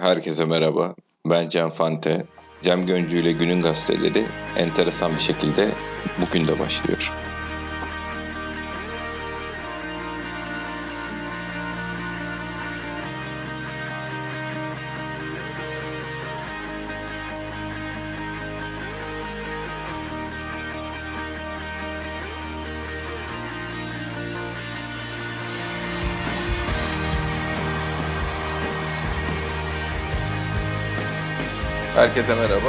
Herkese merhaba. Ben Cem Fante. Cem Göncü ile Günün Gazeteleri enteresan bir şekilde bugün de başlıyor. Herkese merhaba.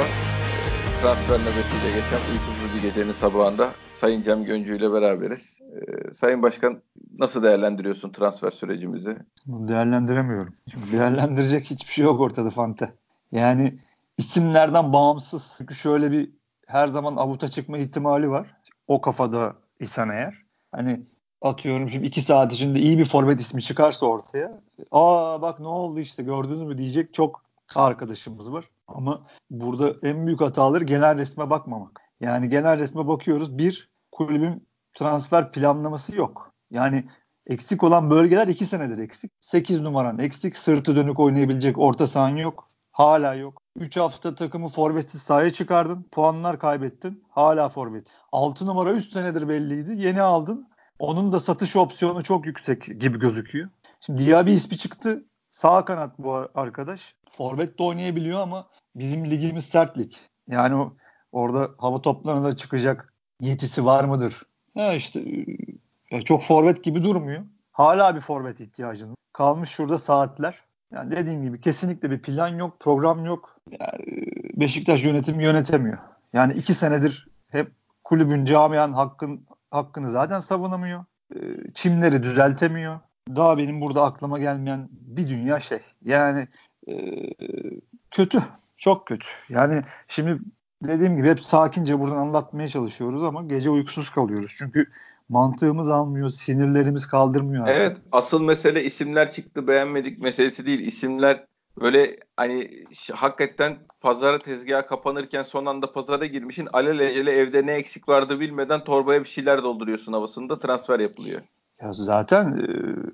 Transfer nöbetiyle geçen uykusuz bir gecenin sabahında Sayın Cem Göncü ile beraberiz. Ee, Sayın Başkan nasıl değerlendiriyorsun transfer sürecimizi? Değerlendiremiyorum. Çünkü değerlendirecek hiçbir şey yok ortada Fante. Yani isimlerden bağımsız. Çünkü şöyle bir her zaman avuta çıkma ihtimali var. O kafada isen eğer. Hani atıyorum şimdi iki saat içinde iyi bir forvet ismi çıkarsa ortaya. Aa bak ne oldu işte gördünüz mü diyecek çok arkadaşımız var. Ama burada en büyük hataları genel resme bakmamak. Yani genel resme bakıyoruz. Bir, kulübün transfer planlaması yok. Yani eksik olan bölgeler iki senedir eksik. 8 numaran eksik. Sırtı dönük oynayabilecek orta sahan yok. Hala yok. 3 hafta takımı forvetsiz sahaya çıkardın. Puanlar kaybettin. Hala forvet. 6 numara 3 senedir belliydi. Yeni aldın. Onun da satış opsiyonu çok yüksek gibi gözüküyor. Şimdi Diaby ismi çıktı. Sağ kanat bu arkadaş. Forvet de oynayabiliyor ama bizim ligimiz sert lig. Yani orada hava toplarına da çıkacak yetisi var mıdır? Ha işte e, çok forvet gibi durmuyor. Hala bir forvet ihtiyacın. Kalmış şurada saatler. Yani dediğim gibi kesinlikle bir plan yok, program yok. Yani e, Beşiktaş yönetimi yönetemiyor. Yani iki senedir hep kulübün, camianın hakkın, hakkını zaten savunamıyor. E, çimleri düzeltemiyor. Daha benim burada aklıma gelmeyen bir dünya şey. Yani kötü. Çok kötü. Yani şimdi dediğim gibi hep sakince buradan anlatmaya çalışıyoruz ama gece uykusuz kalıyoruz. Çünkü mantığımız almıyor, sinirlerimiz kaldırmıyor. Artık. Evet, asıl mesele isimler çıktı beğenmedik meselesi değil. İsimler böyle hani hakikaten pazara tezgaha kapanırken son anda pazara girmişin alelacele evde ne eksik vardı bilmeden torbaya bir şeyler dolduruyorsun havasında transfer yapılıyor. Ya zaten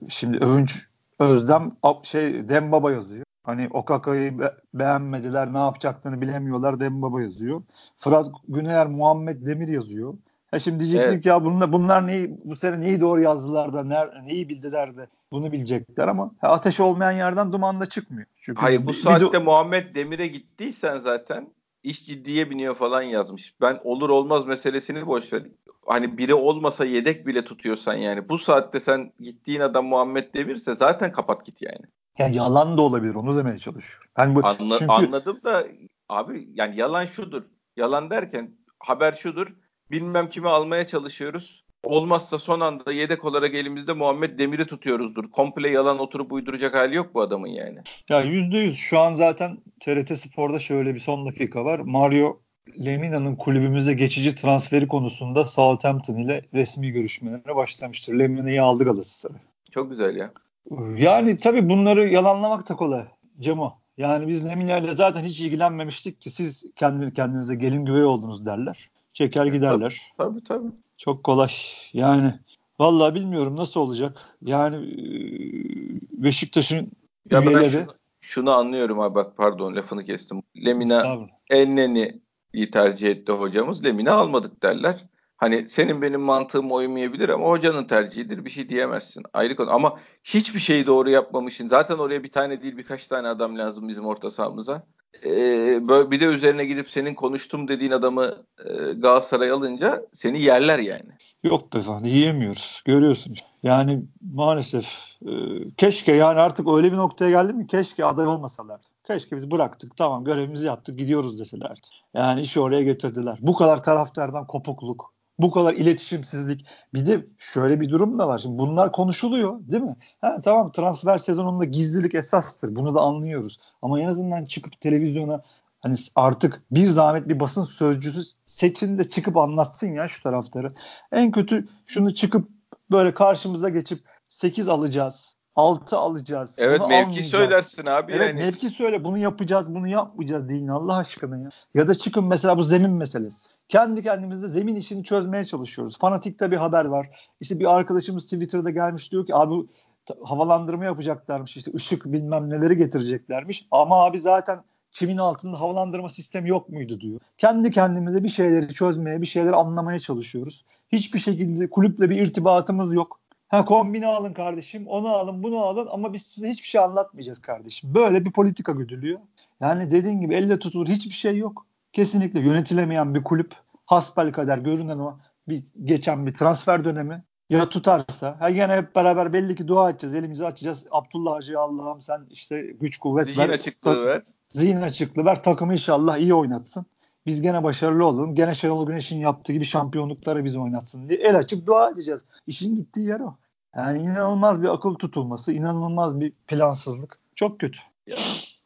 şimdi Övünç Özlem şey Dembaba yazıyor. Hani Okaka'yı be- beğenmediler, ne yapacaklarını bilemiyorlar. Dembaba yazıyor. Fırat Güneyer, Muhammed Demir yazıyor. Ha şimdi diyeceksin evet. ki ya bunlar, bunlar neyi, bu sene neyi doğru yazdılar da ner, neyi bildiler de bunu bilecekler ama ha, ateş olmayan yerden duman da çıkmıyor. Çünkü Hayır bu bir, saatte bir Muhammed Demir'e gittiysen zaten iş ciddiye biniyor falan yazmış. Ben olur olmaz meselesini boş ver. Hani biri olmasa yedek bile tutuyorsan yani. Bu saatte sen gittiğin adam Muhammed Demir'se zaten kapat git yani. Yani yalan da olabilir onu demeye çalışıyorum. Yani bu, Anla, çünkü... Anladım da abi yani yalan şudur. Yalan derken haber şudur. Bilmem kimi almaya çalışıyoruz. Olmazsa son anda yedek olarak elimizde Muhammed Demir'i tutuyoruzdur. Komple yalan oturup uyduracak hali yok bu adamın yani. Ya yüzde yüz şu an zaten TRT Spor'da şöyle bir son dakika var. Mario Lemina'nın kulübümüze geçici transferi konusunda Southampton ile resmi görüşmelere başlamıştır. Lemina'yı aldı Galatasaray. Çok güzel ya. Yani tabii bunları yalanlamak da kolay Cemo. Yani biz Lemina ile zaten hiç ilgilenmemiştik ki siz kendi kendinize gelin güvey oldunuz derler. Çeker giderler. Tabii tabii. Çok kolay. Yani vallahi bilmiyorum nasıl olacak. Yani Beşiktaş'ın ya üyeleri... şunu, şunu anlıyorum abi bak pardon lafını kestim. Lemina Elneni tercih etti hocamız. Lemina almadık derler. Hani senin benim mantığım uymayabilir ama hocanın tercihidir bir şey diyemezsin. Ayrı konu ama hiçbir şeyi doğru yapmamışsın. Zaten oraya bir tane değil birkaç tane adam lazım bizim orta sahamıza. Ee, bir de üzerine gidip senin konuştum dediğin adamı e, Galatasaray alınca seni yerler yani. Yok be yiyemiyoruz. Görüyorsun. Yani maalesef e, keşke yani artık öyle bir noktaya geldi mi keşke aday olmasalar. Keşke biz bıraktık tamam görevimizi yaptık gidiyoruz deselerdi. Yani işi oraya getirdiler. Bu kadar taraftardan kopukluk, bu kadar iletişimsizlik. Bir de şöyle bir durum da var. Şimdi bunlar konuşuluyor değil mi? Ha, tamam transfer sezonunda gizlilik esastır. Bunu da anlıyoruz. Ama en azından çıkıp televizyona hani artık bir zahmet bir basın sözcüsü seçin de çıkıp anlatsın ya şu tarafları. En kötü şunu çıkıp böyle karşımıza geçip 8 alacağız. 6 alacağız. Evet bunu mevki söylersin abi evet, yani. mevki söyle bunu yapacağız bunu yapmayacağız deyin Allah aşkına ya. Ya da çıkın mesela bu zemin meselesi. Kendi kendimize zemin işini çözmeye çalışıyoruz. Fanatikte bir haber var. İşte bir arkadaşımız Twitter'da gelmiş diyor ki abi havalandırma yapacaklarmış işte ışık bilmem neleri getireceklermiş ama abi zaten çimin altında havalandırma sistemi yok muydu diyor. Kendi kendimize bir şeyleri çözmeye, bir şeyleri anlamaya çalışıyoruz. Hiçbir şekilde kulüple bir irtibatımız yok. Ha kombine alın kardeşim, onu alın, bunu alın ama biz size hiçbir şey anlatmayacağız kardeşim. Böyle bir politika güdülüyor. Yani dediğin gibi elle tutulur hiçbir şey yok. Kesinlikle yönetilemeyen bir kulüp hasbel kadar görünen o bir geçen bir transfer dönemi. Ya tutarsa ha gene hep beraber belli ki dua edeceğiz elimizi açacağız. Abdullah Hacı Allah'ım sen işte güç kuvvet zihin ver. açıklığı ver. Zihin açıklığı ver. Takımı inşallah iyi oynatsın. Biz gene başarılı olalım. Gene Şenol Güneş'in yaptığı gibi şampiyonlukları biz oynatsın diye el açıp dua edeceğiz. İşin gittiği yer o. Yani inanılmaz bir akıl tutulması inanılmaz bir plansızlık. Çok kötü. Ya.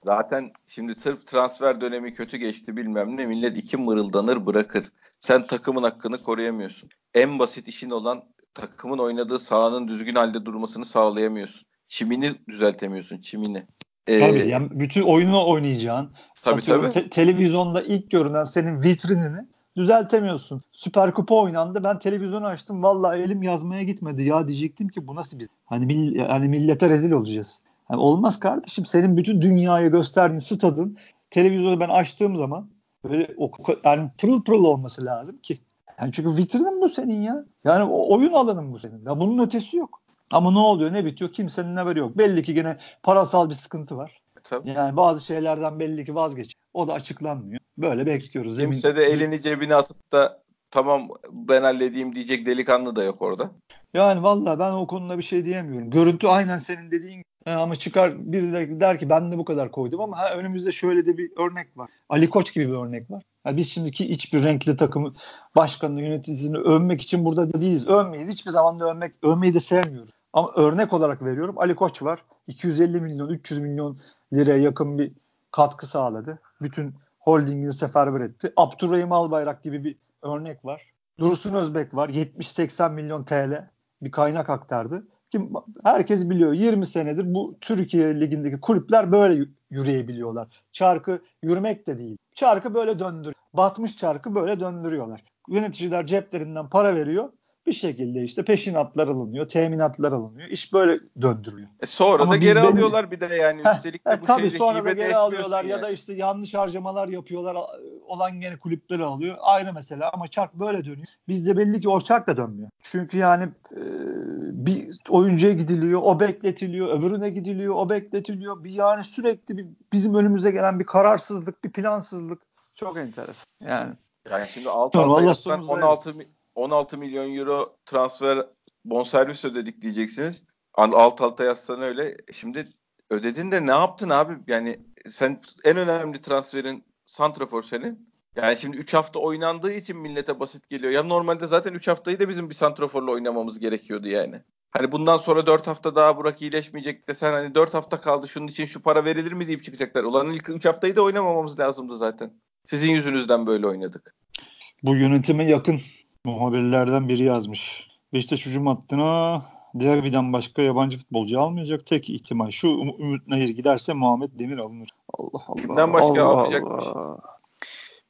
Zaten şimdi sırf transfer dönemi kötü geçti bilmem ne millet iki mırıldanır bırakır. Sen takımın hakkını koruyamıyorsun. En basit işin olan takımın oynadığı sahanın düzgün halde durmasını sağlayamıyorsun. Çimini düzeltemiyorsun çimini. Ee, tabii yani bütün oyunu oynayacağın. Tabii tabii. Te- televizyonda ilk görünen senin vitrinini düzeltemiyorsun. Süper Kupa oynandı. Ben televizyonu açtım. Vallahi elim yazmaya gitmedi. Ya diyecektim ki bu nasıl biz? Hani mill- yani millete rezil olacağız. Yani olmaz kardeşim. Senin bütün dünyayı gösterdiğin stadın televizyonu ben açtığım zaman böyle o, yani pırıl pırıl olması lazım ki. Yani çünkü vitrinin bu senin ya. Yani o oyun alanın bu senin. Ya bunun ötesi yok. Ama ne oluyor ne bitiyor kimsenin haberi yok. Belli ki gene parasal bir sıkıntı var. Tabii. Yani bazı şeylerden belli ki vazgeç. O da açıklanmıyor. Böyle bekliyoruz. Kimse de elini cebine atıp da tamam ben halledeyim diyecek delikanlı da yok orada. Yani valla ben o konuda bir şey diyemiyorum. Görüntü aynen senin dediğin ama çıkar biri de der ki ben de bu kadar koydum ama ha, önümüzde şöyle de bir örnek var. Ali Koç gibi bir örnek var. Yani biz şimdiki hiçbir renkli takımı başkanını yöneticisini övmek için burada da değiliz. Övmeyiz. Hiçbir zaman da övmek, övmeyi de sevmiyoruz. Ama örnek olarak veriyorum. Ali Koç var. 250 milyon, 300 milyon liraya yakın bir katkı sağladı. Bütün holdingini seferber etti. Abdurrahim Albayrak gibi bir örnek var. Dursun Özbek var. 70-80 milyon TL bir kaynak aktardı. Ki herkes biliyor 20 senedir bu Türkiye ligindeki kulüpler böyle yürüyebiliyorlar. Çarkı yürümek de değil. Çarkı böyle döndür. Batmış çarkı böyle döndürüyorlar. Yöneticiler ceplerinden para veriyor bir şekilde işte peşinatlar alınıyor, teminatlar alınıyor. İş böyle döndürülüyor. E sonra Ama da geri belli... alıyorlar bir de yani üstelik de bu tabii sonra da geri alıyorlar yani. ya da işte yanlış harcamalar yapıyorlar. Olan gene kulüpleri alıyor. Ayrı mesele ama çark böyle dönüyor. Bizde belli ki o çark da dönmüyor. Çünkü yani e, bir oyuncuya gidiliyor, o bekletiliyor, öbürüne gidiliyor, o bekletiliyor. Bir yani sürekli bir, bizim önümüze gelen bir kararsızlık, bir plansızlık. Çok enteresan. Yani yani şimdi alt alta 16 16 milyon euro transfer bonservis ödedik diyeceksiniz. Alt alta yazsan öyle. Şimdi ödedin de ne yaptın abi? Yani sen en önemli transferin Santrafor senin. Yani şimdi 3 hafta oynandığı için millete basit geliyor. Ya normalde zaten 3 haftayı da bizim bir Santrafor'la oynamamız gerekiyordu yani. Hani bundan sonra 4 hafta daha Burak iyileşmeyecek de sen hani 4 hafta kaldı şunun için şu para verilir mi deyip çıkacaklar. Ulan ilk 3 haftayı da oynamamamız lazımdı zaten. Sizin yüzünüzden böyle oynadık. Bu yönetime yakın muhabirlerden biri yazmış. Beşiktaş hücum hattına Derby'den başka yabancı futbolcu almayacak. Tek ihtimal şu Ümit Nehir giderse Muhammed Demir alınır. Allah Allah. Kimden başka Allah almayacakmış? Allah.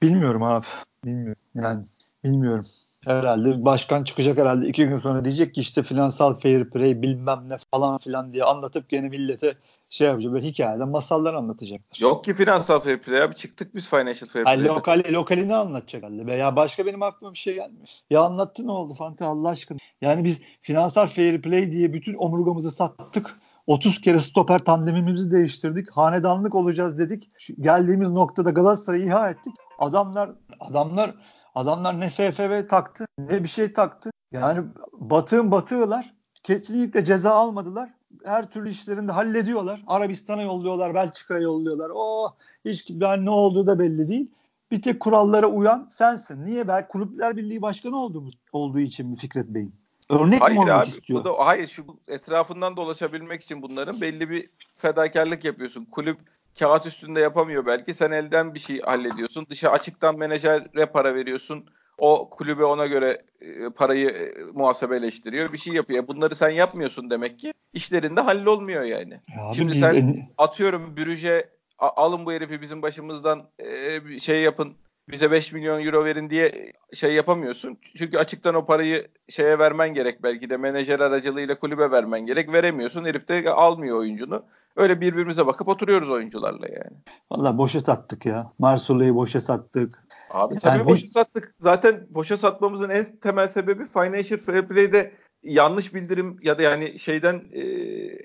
Bilmiyorum abi. Bilmiyorum. Yani bilmiyorum. Herhalde başkan çıkacak herhalde iki gün sonra diyecek ki işte finansal fair play bilmem ne falan filan diye anlatıp gene millete şey yapacak böyle hikayeden masallar anlatacaklar. Yok ki finansal fair play abi çıktık biz financial fair play. lokali, lokalini anlatacak herhalde. Ya başka benim aklıma bir şey gelmiyor. Ya anlattı ne oldu Fante Allah aşkına. Yani biz finansal fair play diye bütün omurgamızı sattık. 30 kere stoper tandemimizi değiştirdik. Hanedanlık olacağız dedik. Geldiğimiz noktada Galatasaray'ı iha ettik. Adamlar adamlar Adamlar ne FFV taktı ne bir şey taktı. Yani batığın batığılar kesinlikle ceza almadılar. Her türlü işlerini de hallediyorlar. Arabistan'a yolluyorlar, Belçika'ya yolluyorlar. O oh, hiç ben ne olduğu da belli değil. Bir tek kurallara uyan sensin. Niye? Belki Kulüpler Birliği Başkanı olduğu, olduğu için mi Fikret Bey'in? Örnek hayır mi olmak abi, istiyor? Bu da, hayır şu etrafından dolaşabilmek için bunların belli bir fedakarlık yapıyorsun. Kulüp kağıt üstünde yapamıyor belki. Sen elden bir şey hallediyorsun. Dışa açıktan menajere para veriyorsun. O kulübe ona göre e, parayı e, muhasebeleştiriyor. Bir şey yapıyor. Bunları sen yapmıyorsun demek ki. İşlerinde hallolmuyor yani. Ya Şimdi sen en... atıyorum bürüje alın bu herifi bizim başımızdan e, şey yapın bize 5 milyon euro verin diye şey yapamıyorsun. Çünkü açıktan o parayı şeye vermen gerek belki de menajer aracılığıyla kulübe vermen gerek. Veremiyorsun. Herif de almıyor oyuncunu. Öyle birbirimize bakıp oturuyoruz oyuncularla yani. Valla boşa sattık ya. Marsulla'yı boşa sattık. Abi tabii yani boşa sattık. Zaten boşa satmamızın en temel sebebi Financial Fair Play'de yanlış bildirim ya da yani şeyden e,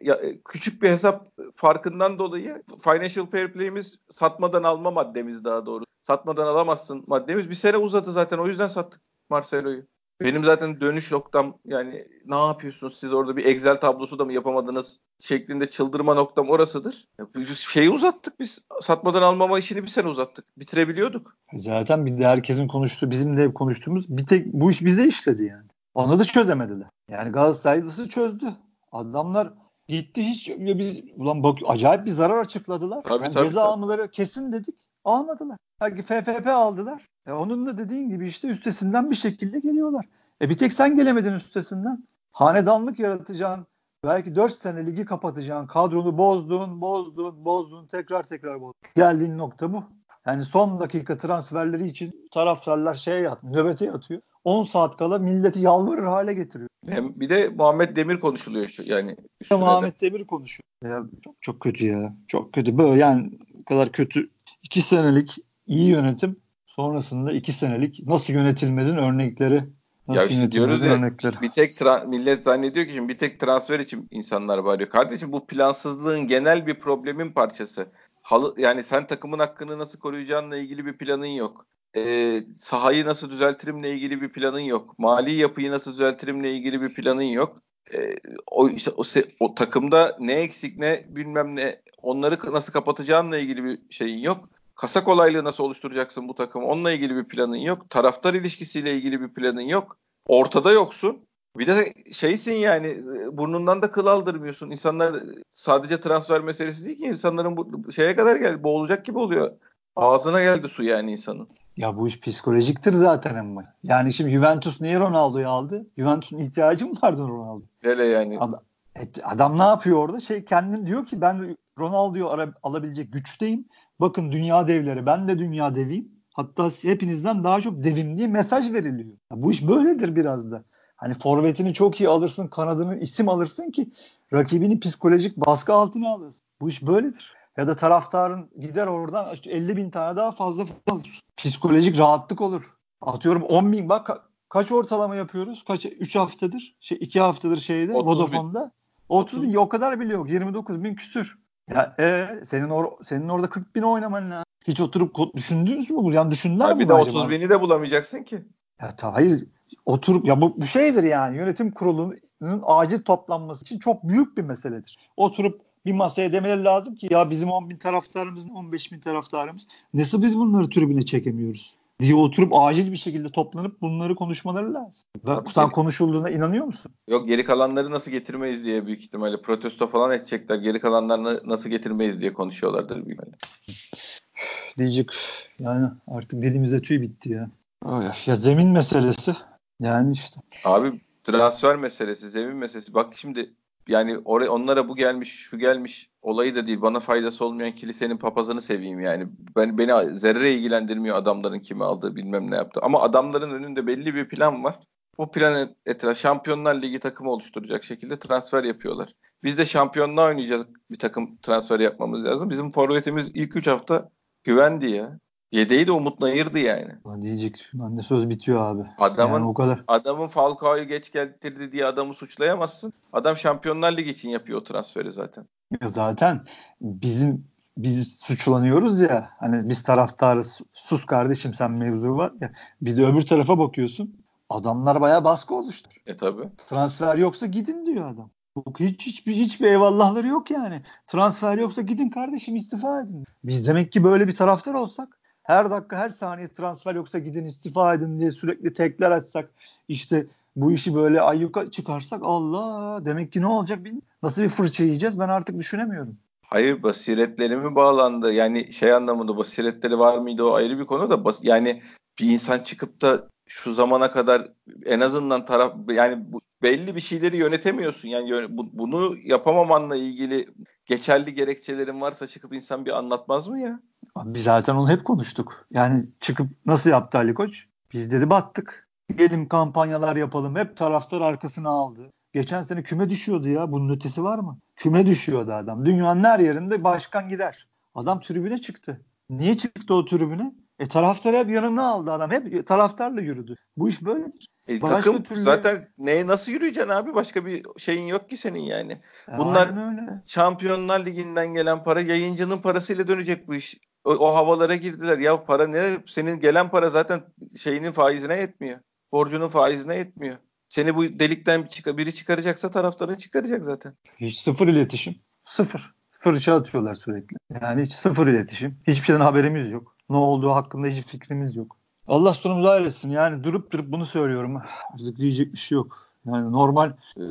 ya, küçük bir hesap farkından dolayı Financial Fair Play'imiz satmadan alma maddemiz daha doğru. Satmadan alamazsın maddemiz bir sene uzadı zaten o yüzden sattık Marcelo'yu. Benim zaten dönüş noktam yani ne yapıyorsunuz siz orada bir Excel tablosu da mı yapamadınız şeklinde çıldırma noktam orasıdır. Şeyi uzattık biz. Satmadan almama işini bir sene uzattık. Bitirebiliyorduk. Zaten bir de herkesin konuştuğu, bizim de konuştuğumuz bir tek bu iş bize işledi yani. Onu da çözemediler. Yani Galatasaraylısı çözdü. Adamlar gitti hiç ya biz ulan bak acayip bir zarar açıkladılar. Tabii, yani tabii, ceza tabii. almaları kesin dedik. Almadılar. Belki FFP aldılar. E onun da dediğin gibi işte üstesinden bir şekilde geliyorlar. E bir tek sen gelemedin üstesinden. Hanedanlık yaratacağın, belki 4 sene ligi kapatacağın, kadronu bozdun, bozdun, bozdun, tekrar tekrar bozdun. Geldiğin nokta bu. Yani son dakika transferleri için taraftarlar şeye yat, nöbete yatıyor. 10 saat kala milleti yalvarır hale getiriyor. Hem bir de Muhammed Demir konuşuluyor şu yani. Muhammed de. Demir konuşuyor. Ya çok çok kötü ya. Çok kötü. Böyle yani kadar kötü 2 senelik iyi yönetim sonrasında 2 senelik nasıl yönetilmezin örnekleri Nasıl ya işte diyoruz ya örnekleri? bir tek tra- millet zannediyor ki şimdi bir tek transfer için insanlar bağırıyor. Kardeşim bu plansızlığın genel bir problemin parçası. Halı, yani sen takımın hakkını nasıl koruyacağınla ilgili bir planın yok e, sahayı nasıl düzeltirimle ilgili bir planın yok. Mali yapıyı nasıl düzeltirimle ilgili bir planın yok. E, o, işte, o, o takımda ne eksik ne bilmem ne onları nasıl kapatacağınla ilgili bir şeyin yok. Kasa kolaylığı nasıl oluşturacaksın bu takımı onunla ilgili bir planın yok. Taraftar ilişkisiyle ilgili bir planın yok. Ortada yoksun. Bir de şeysin yani burnundan da kıl aldırmıyorsun. İnsanlar sadece transfer meselesi değil ki insanların bu şeye kadar geldi boğulacak gibi oluyor. Ağzına geldi su yani insanın. Ya bu iş psikolojiktir zaten ama. Yani şimdi Juventus niye Ronaldo'yu aldı? Juventus'un ihtiyacı mı vardı Ronaldo? Öyle yani. Adam, adam ne yapıyor orada? Şey kendin diyor ki ben Ronaldo'yu alabilecek güçteyim. Bakın dünya devleri ben de dünya deviyim. Hatta hepinizden daha çok devim diye mesaj veriliyor. Ya bu iş böyledir biraz da. Hani forvetini çok iyi alırsın, kanadını isim alırsın ki rakibini psikolojik baskı altına alırsın. Bu iş böyledir. Ya da taraftarın gider oradan 50 bin tane daha fazla alır. Psikolojik rahatlık olur. Atıyorum 10 bin bak ka- kaç ortalama yapıyoruz? Kaç 3 haftadır? Şey 2 haftadır şeyde Vodafone'da. 30 bin o kadar bile yok. 29 bin küsür. Ya e, senin or senin orada 40 bin oynaman lazım. Hiç oturup düşündünüz mü? Yani düşündüler mi? Bir de 30 acaba? bini de bulamayacaksın ki. Ya ta, hayır oturup ya bu, bu şeydir yani yönetim kurulunun acil toplanması için çok büyük bir meseledir. Oturup bir masaya demeleri lazım ki ya bizim 10 bin taraftarımız 15 bin taraftarımız nasıl biz bunları tribüne çekemiyoruz diye oturup acil bir şekilde toplanıp bunları konuşmaları lazım. Bak, sen konuşulduğuna inanıyor musun? Yok geri kalanları nasıl getirmeyiz diye büyük ihtimalle protesto falan edecekler. Geri kalanlarını nasıl getirmeyiz diye konuşuyorlardır büyük ihtimalle. Diyecek yani artık dilimize tüy bitti ya. Ya zemin meselesi yani işte. Abi transfer meselesi, zemin meselesi. Bak şimdi yani oraya onlara bu gelmiş, şu gelmiş olayı da değil. Bana faydası olmayan kilisenin papazını seveyim yani. Ben beni zerre ilgilendirmiyor adamların kimi aldığı, bilmem ne yaptı. Ama adamların önünde belli bir plan var. Bu plan etraf Şampiyonlar Ligi takımı oluşturacak şekilde transfer yapıyorlar. Biz de şampiyonluğa oynayacağız bir takım transfer yapmamız lazım. Bizim forvetimiz ilk 3 hafta güvendi ya. Yedeği de Umut Nayır'dı yani. Diyecek. Ben de söz bitiyor abi. Adamın yani o kadar. Adamın Falcao'yu geç getirdi diye adamı suçlayamazsın. Adam Şampiyonlar Ligi için yapıyor o transferi zaten. Ya zaten bizim biz suçlanıyoruz ya hani biz taraftarız sus kardeşim sen mevzu var ya bir de öbür tarafa bakıyorsun adamlar bayağı baskı oluştur. E tabi. Transfer yoksa gidin diyor adam. Hiç hiçbir hiçbir eyvallahları yok yani. Transfer yoksa gidin kardeşim istifa edin. Biz demek ki böyle bir taraftar olsak her dakika her saniye transfer yoksa gidin istifa edin diye sürekli tekler açsak işte bu işi böyle ayyuka çıkarsak Allah demek ki ne olacak. Nasıl bir fırça yiyeceğiz ben artık düşünemiyorum. Hayır basiretleri mi bağlandı? Yani şey anlamında basiretleri var mıydı o ayrı bir konu da bas, yani bir insan çıkıp da şu zamana kadar en azından taraf yani bu, belli bir şeyleri yönetemiyorsun. Yani bu, bunu yapamamanla ilgili geçerli gerekçelerin varsa çıkıp insan bir anlatmaz mı ya? Biz zaten onu hep konuştuk. Yani çıkıp nasıl yaptı Ali Koç? Biz dedi battık. Gelin kampanyalar yapalım. Hep taraftar arkasına aldı. Geçen sene küme düşüyordu ya. Bunun ötesi var mı? Küme düşüyordu adam. Dünyanın her yerinde başkan gider. Adam tribüne çıktı. Niye çıktı o tribüne? E taraftarı hep yanına aldı adam. Hep taraftarla yürüdü. Bu iş böyledir. E, takım türlü... zaten neye nasıl yürüyeceksin abi? Başka bir şeyin yok ki senin yani. Bunlar Şampiyonlar Ligi'nden gelen para yayıncının parasıyla dönecek bu iş. O, o havalara girdiler. Ya para ne? Senin gelen para zaten şeyinin faizine yetmiyor. Borcunun faizine yetmiyor. Seni bu delikten biri çıkaracaksa taraftarın çıkaracak zaten. Hiç sıfır iletişim. Sıfır. Fırça atıyorlar sürekli. Yani hiç sıfır iletişim. Hiçbir şeyden haberimiz yok. Ne olduğu hakkında hiç fikrimiz yok. Allah sonumuzu ailesin. Yani durup durup bunu söylüyorum. Artık diyecek bir şey yok. Yani normal e,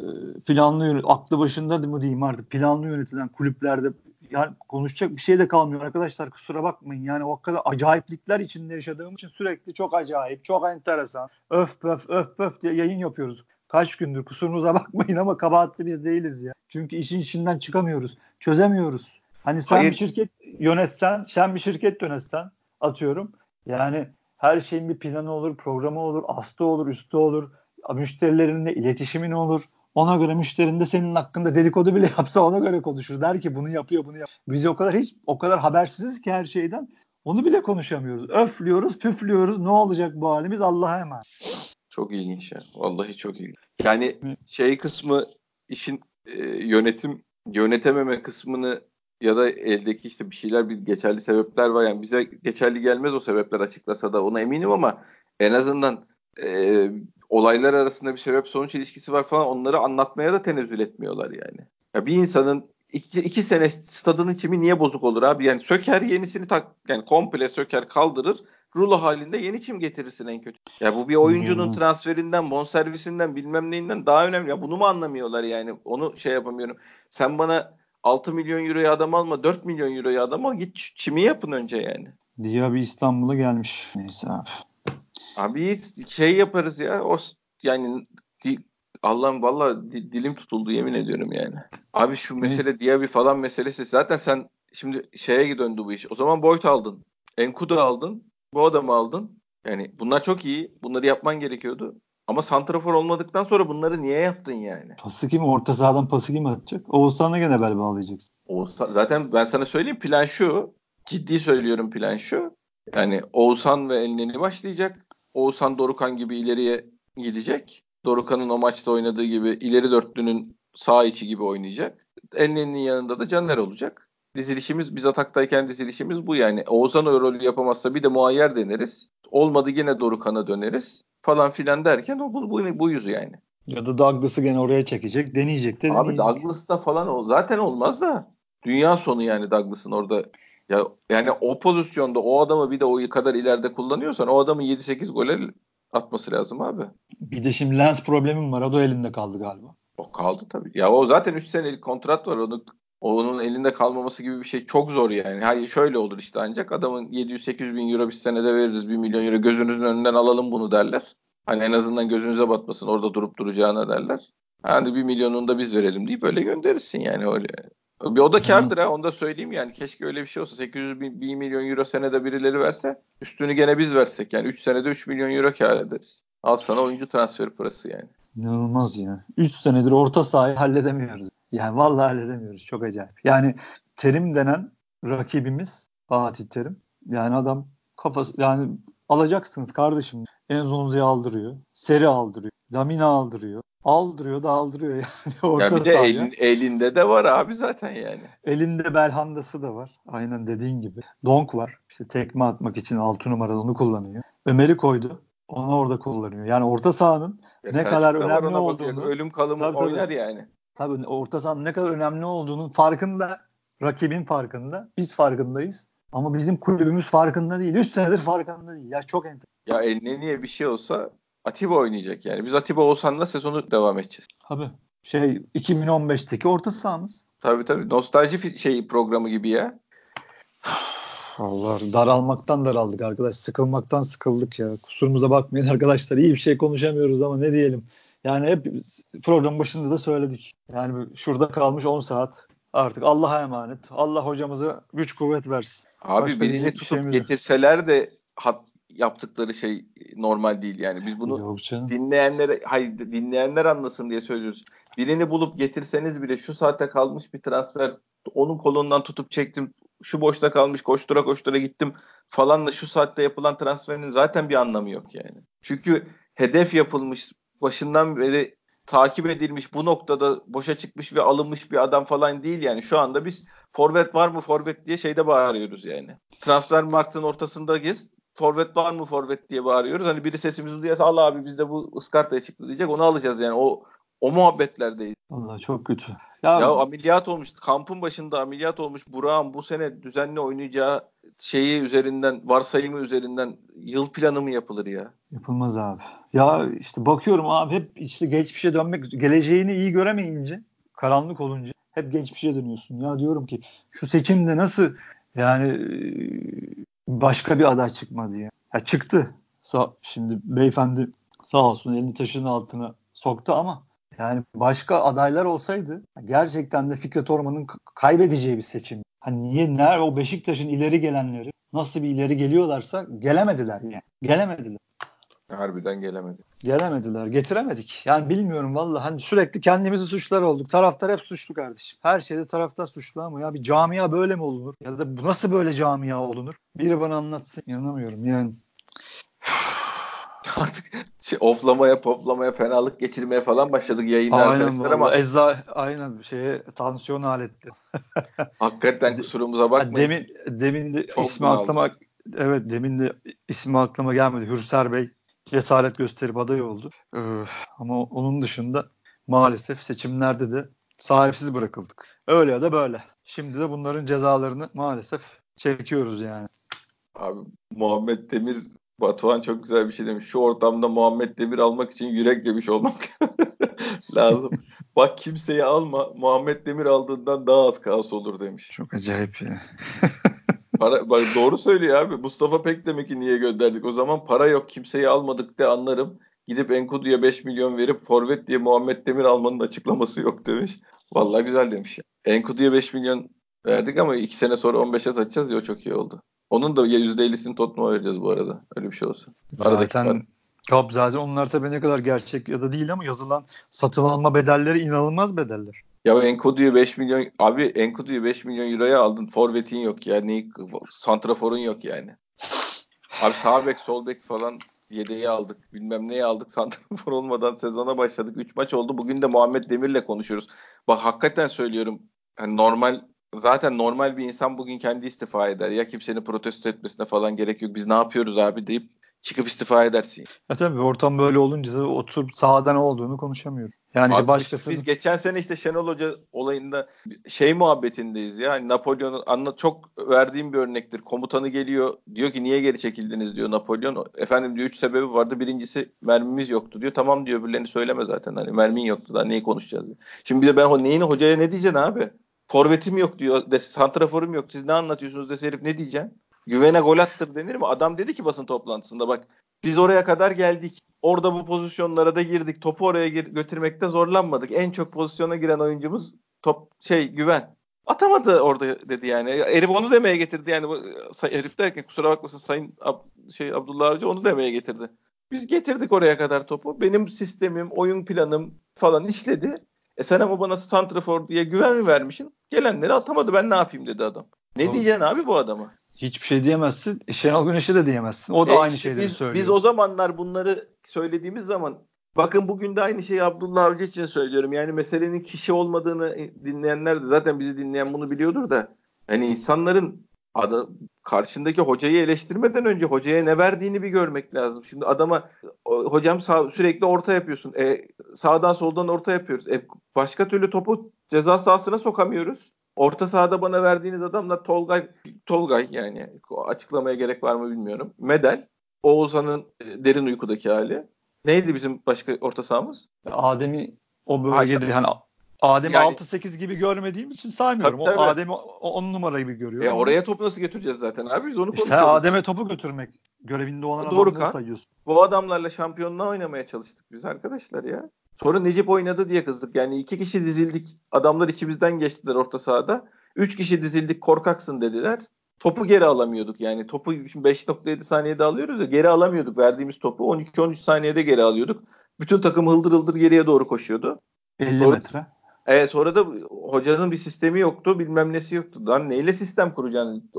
planlı aklı başında mı diyeyim artık planlı yönetilen kulüplerde yani konuşacak bir şey de kalmıyor arkadaşlar kusura bakmayın. Yani o kadar acayiplikler içinde yaşadığım için sürekli çok acayip, çok enteresan. Öf öf öf öf diye yayın yapıyoruz. Kaç gündür kusurumuza bakmayın ama kabahatli biz değiliz ya. Çünkü işin içinden çıkamıyoruz. Çözemiyoruz. Hani sen Hayır. bir şirket yönetsen, sen bir şirket yönetsen atıyorum. Yani her şeyin bir planı olur, programı olur, astı olur, üstü olur. Müşterilerinle iletişimin olur. Ona göre müşterin de senin hakkında dedikodu bile yapsa ona göre konuşur. Der ki bunu yapıyor, bunu yap. Biz o kadar hiç o kadar habersiziz ki her şeyden. Onu bile konuşamıyoruz. Öflüyoruz, püflüyoruz. Ne olacak bu halimiz Allah'a emanet. Çok ilginç ya. Vallahi çok ilginç. Yani şey kısmı işin e, yönetim yönetememe kısmını ya da eldeki işte bir şeyler bir geçerli sebepler var. Yani bize geçerli gelmez o sebepler açıklasa da ona eminim ama en azından e, olaylar arasında bir sebep sonuç ilişkisi var falan onları anlatmaya da tenezzül etmiyorlar yani. Ya bir insanın iki, iki sene stadının çimi niye bozuk olur abi? Yani söker yenisini tak yani komple söker kaldırır rulo halinde yeni çim getirirsin en kötü. Ya bu bir oyuncunun hmm. transferinden, bonservisinden bilmem neyinden daha önemli. Ya bunu mu anlamıyorlar yani? Onu şey yapamıyorum. Sen bana 6 milyon euroya adam alma, 4 milyon euroya adam al. Git çimi yapın önce yani. Diyaby İstanbul'a gelmiş. Neyse abi. Abi şey yaparız ya. O yani di, Allah'ım valla di, dilim tutuldu yemin ediyorum yani. Abi şu mesele ne? Diaby falan meselesi. Zaten sen şimdi şeye döndü bu iş. O zaman Boyd aldın. Enkudu aldın. Bu adamı aldın. Yani bunlar çok iyi. Bunları yapman gerekiyordu. Ama santrafor olmadıktan sonra bunları niye yaptın yani? Pası kim? Orta sahadan pası kim atacak? Oğuzhan'la gene bel bağlayacaksın. Oğuzhan, zaten ben sana söyleyeyim plan şu. Ciddi söylüyorum plan şu. Yani Oğuzhan ve Elneni başlayacak. Oğuzhan Dorukan gibi ileriye gidecek. Dorukan'ın o maçta oynadığı gibi ileri dörtlünün sağ içi gibi oynayacak. Elneni'nin yanında da Caner olacak. Dizilişimiz biz ataktayken dizilişimiz bu yani. Oğuzhan o rolü yapamazsa bir de muayyer deneriz. Olmadı yine Dorukan'a döneriz falan filan derken o bu, bu, bu yüzü yani. Ya da Douglas'ı gene oraya çekecek, deneyecek de Abi Douglas'ta falan o zaten olmaz da dünya sonu yani Douglas'ın orada ya yani o pozisyonda o adamı bir de o kadar ileride kullanıyorsan o adamın 7-8 gole atması lazım abi. Bir de şimdi lens problemim var. O da elinde kaldı galiba. O kaldı tabii. Ya o zaten 3 senelik kontrat var. Onu onun elinde kalmaması gibi bir şey çok zor yani. Hayır şöyle olur işte ancak adamın 700-800 bin euro bir senede veririz 1 milyon euro gözünüzün önünden alalım bunu derler. Hani en azından gözünüze batmasın orada durup duracağına derler. Hani 1 milyonunu da biz verelim deyip öyle gönderirsin yani öyle. Bir o da kardır ha onu da söyleyeyim yani keşke öyle bir şey olsa 800 bin, 1 milyon euro senede birileri verse üstünü gene biz versek yani 3 senede 3 milyon euro kar ederiz. Al sana oyuncu transferi parası yani. İnanılmaz ya. 3 senedir orta sahayı halledemiyoruz. Yani vallahi halledemiyoruz. Çok acayip. Yani Terim denen rakibimiz Fatih Terim. Yani adam kafası yani alacaksınız kardeşim. Enzonu'yu aldırıyor. Seri aldırıyor. Lamina aldırıyor. Aldırıyor da aldırıyor yani. Orta ya bir de elin, elinde de var abi zaten yani. Elinde Belhanda'sı da var. Aynen dediğin gibi. Donk var. İşte tekme atmak için 6 numaralı onu kullanıyor. Ömer'i koydu. Onu orada kullanıyor. Yani orta sahanın ya ne kadar önemli olduğunu. Ölüm kalım tabii, oynar tabii. yani. Tabii orta sahanın ne kadar önemli olduğunun farkında. Rakibin farkında. Biz farkındayız. Ama bizim kulübümüz farkında değil. 3 senedir farkında değil. Ya çok enter. Ya eline niye bir şey olsa Atiba oynayacak yani. Biz Atiba Oğuzhan'la sezonu devam edeceğiz. Tabii. Şey 2015'teki orta sahamız. Tabii tabii. Nostalji şey programı gibi ya. Allah daralmaktan daraldık arkadaş. Sıkılmaktan sıkıldık ya. Kusurumuza bakmayın arkadaşlar. İyi bir şey konuşamıyoruz ama ne diyelim. Yani hep program başında da söyledik. Yani şurada kalmış 10 saat Artık Allah'a emanet. Allah hocamıza güç kuvvet versin. Abi Başka birini tutup getirseler de hat, yaptıkları şey normal değil yani. Biz bunu dinleyenlere hayır dinleyenler anlasın diye söylüyoruz. Birini bulup getirseniz bile şu saate kalmış bir transfer onun kolundan tutup çektim. Şu boşta kalmış koştura koştura gittim falan da şu saatte yapılan transferin zaten bir anlamı yok yani. Çünkü hedef yapılmış başından beri takip edilmiş bu noktada boşa çıkmış ve alınmış bir adam falan değil yani. Şu anda biz forvet var mı forvet diye şeyde bağırıyoruz yani. Transfer marktın ortasındayız. Forvet var mı forvet diye bağırıyoruz. Hani biri sesimizi duyarsa Allah abi bizde bu ıskartaya çıktı diyecek onu alacağız yani. O o muhabbetlerdeyiz. Allah çok kötü. Ya, ya ameliyat olmuş. Kampın başında ameliyat olmuş. Burak'ın bu sene düzenli oynayacağı şeyi üzerinden, varsayımı üzerinden yıl planı mı yapılır ya? Yapılmaz abi. Ya işte bakıyorum abi hep işte geçmişe dönmek, geleceğini iyi göremeyince, karanlık olunca hep geçmişe dönüyorsun. Ya diyorum ki şu seçimde nasıl yani başka bir aday çıkmadı ya. ya çıktı. Sa şimdi beyefendi sağ olsun elini taşın altına soktu ama yani başka adaylar olsaydı gerçekten de Fikret Orman'ın kaybedeceği bir seçim. Hani niye nerede o Beşiktaş'ın ileri gelenleri nasıl bir ileri geliyorlarsa gelemediler yani. Gelemediler. Harbiden gelemedi. Gelemediler. Getiremedik. Yani bilmiyorum valla. Hani sürekli kendimizi suçlar olduk. Taraftar hep suçlu kardeşim. Her şeyde taraftar suçlu ama ya bir camia böyle mi olunur? Ya da bu nasıl böyle camia olunur? Biri bana anlatsın. İnanamıyorum yani. Artık şey, oflamaya poplamaya fenalık geçirmeye falan başladık yayında aynen arkadaşlar ama. Eza, aynen şeye tansiyon aletli. Hakikaten kusurumuza bakmayın. Demin, demin de Çok ismi aklıma evet demin de ismi aklıma gelmedi. Hürser Bey cesaret gösterip aday oldu. Ee, ama onun dışında maalesef seçimlerde de sahipsiz bırakıldık. Öyle ya da böyle. Şimdi de bunların cezalarını maalesef çekiyoruz yani. Abi Muhammed Demir Batuhan çok güzel bir şey demiş. Şu ortamda Muhammed Demir almak için yürek demiş olmak lazım. Bak kimseyi alma. Muhammed Demir aldığından daha az kaos olur demiş. Çok acayip ya. para, bak doğru söylüyor abi. Mustafa Pek demek ki niye gönderdik. O zaman para yok kimseyi almadık de anlarım. Gidip Enkudu'ya 5 milyon verip forvet diye Muhammed Demir almanın açıklaması yok demiş. Vallahi güzel demiş ya. Enkudu'ya 5 milyon verdik ama 2 sene sonra 15'e satacağız ya o çok iyi oldu. Onun da %50'sini Tottenham'a vereceğiz bu arada. Öyle bir şey olsa. Zaten Kap zaten onlar tabii ne kadar gerçek ya da değil ama yazılan satın alma bedelleri inanılmaz bedeller. Ya Enkodu'yu 5 milyon abi Enkodu'yu 5 milyon euroya aldın. Forvet'in yok ya. Ne santraforun yok yani. Abi sağ bek, sol bek falan yedeği aldık. Bilmem neyi aldık. Santrafor olmadan sezona başladık. 3 maç oldu. Bugün de Muhammed Demir'le konuşuyoruz. Bak hakikaten söylüyorum. Yani normal zaten normal bir insan bugün kendi istifa eder. Ya kimsenin protesto etmesine falan gerek yok. Biz ne yapıyoruz abi deyip çıkıp istifa edersin. Ya tabii ortam böyle olunca da oturup sahada ne olduğunu konuşamıyorum. Yani Abi başkası... biz, geçen sene işte Şenol Hoca olayında şey muhabbetindeyiz ya. Hani Napolyon'un anla çok verdiğim bir örnektir. Komutanı geliyor diyor ki niye geri çekildiniz diyor Napolyon. Efendim diyor üç sebebi vardı. Birincisi mermimiz yoktu diyor. Tamam diyor birilerini söyleme zaten. Hani mermin yoktu da neyi konuşacağız diyor. Şimdi bir de ben neyin hocaya ne diyeceksin abi? Forvetim yok diyor. De, santraforum yok. Siz ne anlatıyorsunuz dese herif ne diyeceksin? Güvene gol attır denir mi? Adam dedi ki basın toplantısında bak biz oraya kadar geldik. Orada bu pozisyonlara da girdik. Topu oraya gir- götürmekte zorlanmadık. En çok pozisyona giren oyuncumuz top şey güven. Atamadı orada dedi yani. Herif onu demeye getirdi yani. Herif derken kusura bakmasın Sayın Ab- şey Abdullah Avcı onu demeye getirdi. Biz getirdik oraya kadar topu. Benim sistemim, oyun planım falan işledi. E sen ama bana santrafor diye güven mi vermişsin? Gelenleri atamadı ben ne yapayım dedi adam. Ne Doğru. diyeceksin abi bu adama? Hiçbir şey diyemezsin. E, Şenol Güneş'e de diyemezsin. O da e aynı işte şeyleri biz, söylüyor. Biz o zamanlar bunları söylediğimiz zaman bakın bugün de aynı şeyi Abdullah Avcı için söylüyorum. Yani meselenin kişi olmadığını dinleyenler de zaten bizi dinleyen bunu biliyordur da hani insanların adı, karşındaki hocayı eleştirmeden önce hocaya ne verdiğini bir görmek lazım. Şimdi adama hocam sağ, sürekli orta yapıyorsun. E, sağdan soldan orta yapıyoruz. E, başka türlü topu ceza sahasına sokamıyoruz. Orta sahada bana verdiğiniz adamla Tolgay, Tolgay yani açıklamaya gerek var mı bilmiyorum. Medel, Oğuzhan'ın e, derin uykudaki hali. Neydi bizim başka orta sahamız? Adem'i o bölgede hani Adem'i yani, 6-8 gibi görmediğim için saymıyorum. Tabii, tabii. O Adem'i 10 numara gibi görüyorum. E oraya topu nasıl götüreceğiz zaten abi? Biz onu konuşuyoruz. Sen Adem'e topu götürmek görevinde olan Doğru adamları sayıyorsun. Bu adamlarla şampiyonluğa oynamaya çalıştık biz arkadaşlar ya. Sonra Necip oynadı diye kızdık. Yani iki kişi dizildik. Adamlar içimizden geçtiler orta sahada. Üç kişi dizildik korkaksın dediler. Topu geri alamıyorduk yani. Topu 5.7 saniyede alıyoruz ya geri alamıyorduk verdiğimiz topu. 12-13 saniyede geri alıyorduk. Bütün takım hıldır hıldır geriye doğru koşuyordu. 50 sonra, metre. Evet sonra da hocanın bir sistemi yoktu bilmem nesi yoktu. Lan neyle sistem kuracaksın?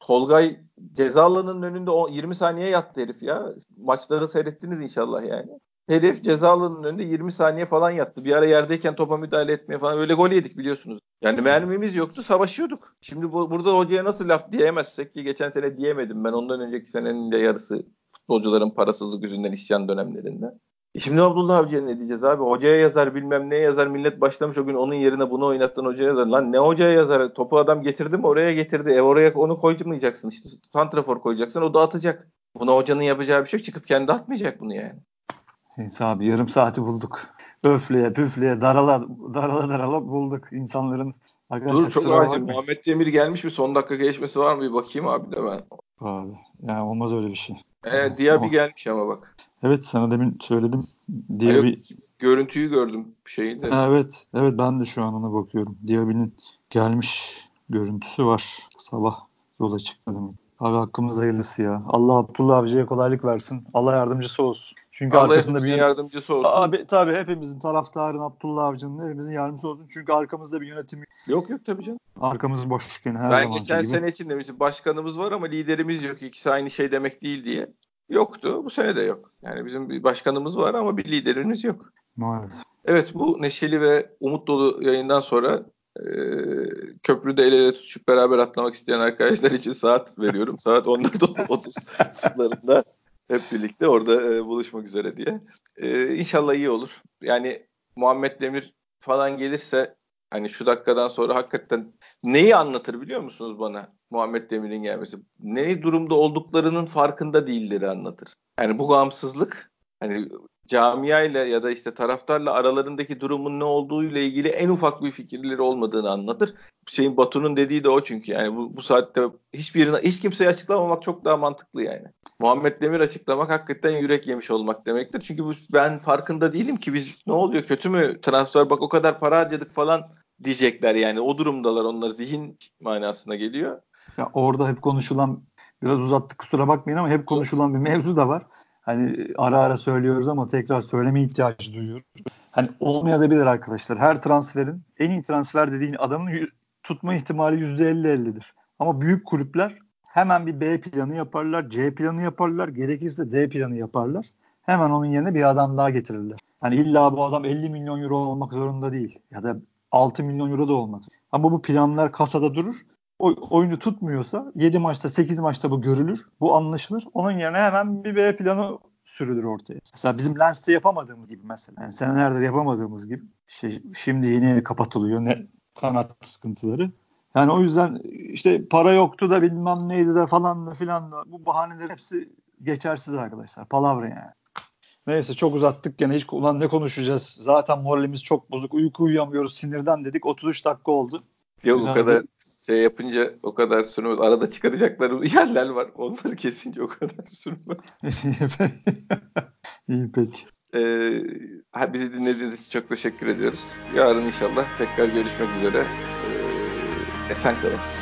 Tolgay ceza alanının önünde 20 saniye yattı herif ya. Maçları seyrettiniz inşallah yani. Hedef ceza alanının önünde 20 saniye falan yattı. Bir ara yerdeyken topa müdahale etmeye falan öyle gol yedik biliyorsunuz. Yani mermimiz yoktu savaşıyorduk. Şimdi bu, burada hocaya nasıl laf diyemezsek ki geçen sene diyemedim ben ondan önceki senenin de yarısı futbolcuların parasızlık yüzünden isyan dönemlerinde. E şimdi Abdullah Avcı'ya ne diyeceğiz abi? Hocaya yazar bilmem ne yazar. Millet başlamış o gün onun yerine bunu oynattın hocaya yazar. Lan ne hocaya yazar? Topu adam getirdi mi oraya getirdi. E oraya onu koymayacaksın işte. Santrafor koyacaksın o da atacak. Buna hocanın yapacağı bir şey yok. Çıkıp kendi atmayacak bunu yani. Neyse abi yarım saati bulduk. Öfleye püfleye darala darala darala bulduk insanların. Arkadaşlar, Dur çok acil. Muhammed Demir gelmiş bir son dakika geçmesi var mı? Bir bakayım abi de ben. Abi yani olmaz öyle bir şey. Evet Diaby gelmiş ama bak. Evet sana demin söyledim. Diaby... Yok, görüntüyü gördüm şeyinde. Evet. Evet ben de şu an ona bakıyorum. Diaby'nin gelmiş görüntüsü var. Sabah yola çıktı demek. Abi hakkımız hayırlısı ya. Allah Abdullah Avcı'ya kolaylık versin. Allah yardımcısı olsun. Çünkü Allah arkasında bir yardımcısı olsun. Abi tabii hepimizin taraftarın Abdullah Avcı'nın hepimizin yardımcısı olsun. Çünkü arkamızda bir yönetim yok yok tabii canım. Arkamız boş her Ben geçen gibi. sene için demiştim başkanımız var ama liderimiz yok. İkisi aynı şey demek değil diye. Yoktu. Bu sene de yok. Yani bizim bir başkanımız var ama bir liderimiz yok. Maalesef. Evet bu neşeli ve umut dolu yayından sonra e, köprüde el ele tutuşup beraber atlamak isteyen arkadaşlar için saat veriyorum. saat 14.30 sularında hep birlikte orada e, buluşmak üzere diye. E, inşallah iyi olur. Yani Muhammed Demir falan gelirse hani şu dakikadan sonra hakikaten neyi anlatır biliyor musunuz bana Muhammed Demir'in gelmesi? Ne durumda olduklarının farkında değilleri anlatır. Yani bu gamsızlık hani camiayla ya da işte taraftarla aralarındaki durumun ne olduğu ile ilgili en ufak bir fikirleri olmadığını anlatır. Şeyin Batu'nun dediği de o çünkü yani bu, bu saatte hiçbirine hiç kimseye açıklamamak çok daha mantıklı yani. Muhammed Demir açıklamak hakikaten yürek yemiş olmak demektir. Çünkü bu, ben farkında değilim ki biz ne oluyor kötü mü transfer bak o kadar para harcadık falan diyecekler yani o durumdalar onlar zihin manasına geliyor. Ya orada hep konuşulan biraz uzattık kusura bakmayın ama hep konuşulan bir mevzu da var. Hani ara ara söylüyoruz ama tekrar söyleme ihtiyacı duyuyoruz. Hani olmayabilir arkadaşlar. Her transferin en iyi transfer dediğin adamın tutma ihtimali %50-50'dir. Ama büyük kulüpler hemen bir B planı yaparlar, C planı yaparlar, gerekirse D planı yaparlar. Hemen onun yerine bir adam daha getirirler. Hani illa bu adam 50 milyon euro olmak zorunda değil. Ya da 6 milyon euro da olmaz. Ama bu planlar kasada durur. Oyunu tutmuyorsa 7 maçta 8 maçta bu görülür. Bu anlaşılır. Onun yerine hemen bir B planı sürülür ortaya. Mesela bizim Lens'te yapamadığımız gibi mesela. Yani senelerde yapamadığımız gibi. Şey, şimdi yeni kapatılıyor. Ne kanat sıkıntıları. Yani o yüzden işte para yoktu da bilmem neydi de falan da filan da bu bahaneler hepsi geçersiz arkadaşlar. Palavra yani. Neyse çok uzattık gene hiç ulan ne konuşacağız? Zaten moralimiz çok bozuk. Uyku uyuyamıyoruz sinirden dedik. 33 dakika oldu. Yok Biraz o kadar da... şey yapınca o kadar sürmez. Arada çıkaracaklar yerler var. Onları kesince o kadar sürmez. İyi peki. Ee, bizi dinlediğiniz için çok teşekkür ediyoruz. Yarın inşallah tekrar görüşmek üzere. Ee, esen kalın.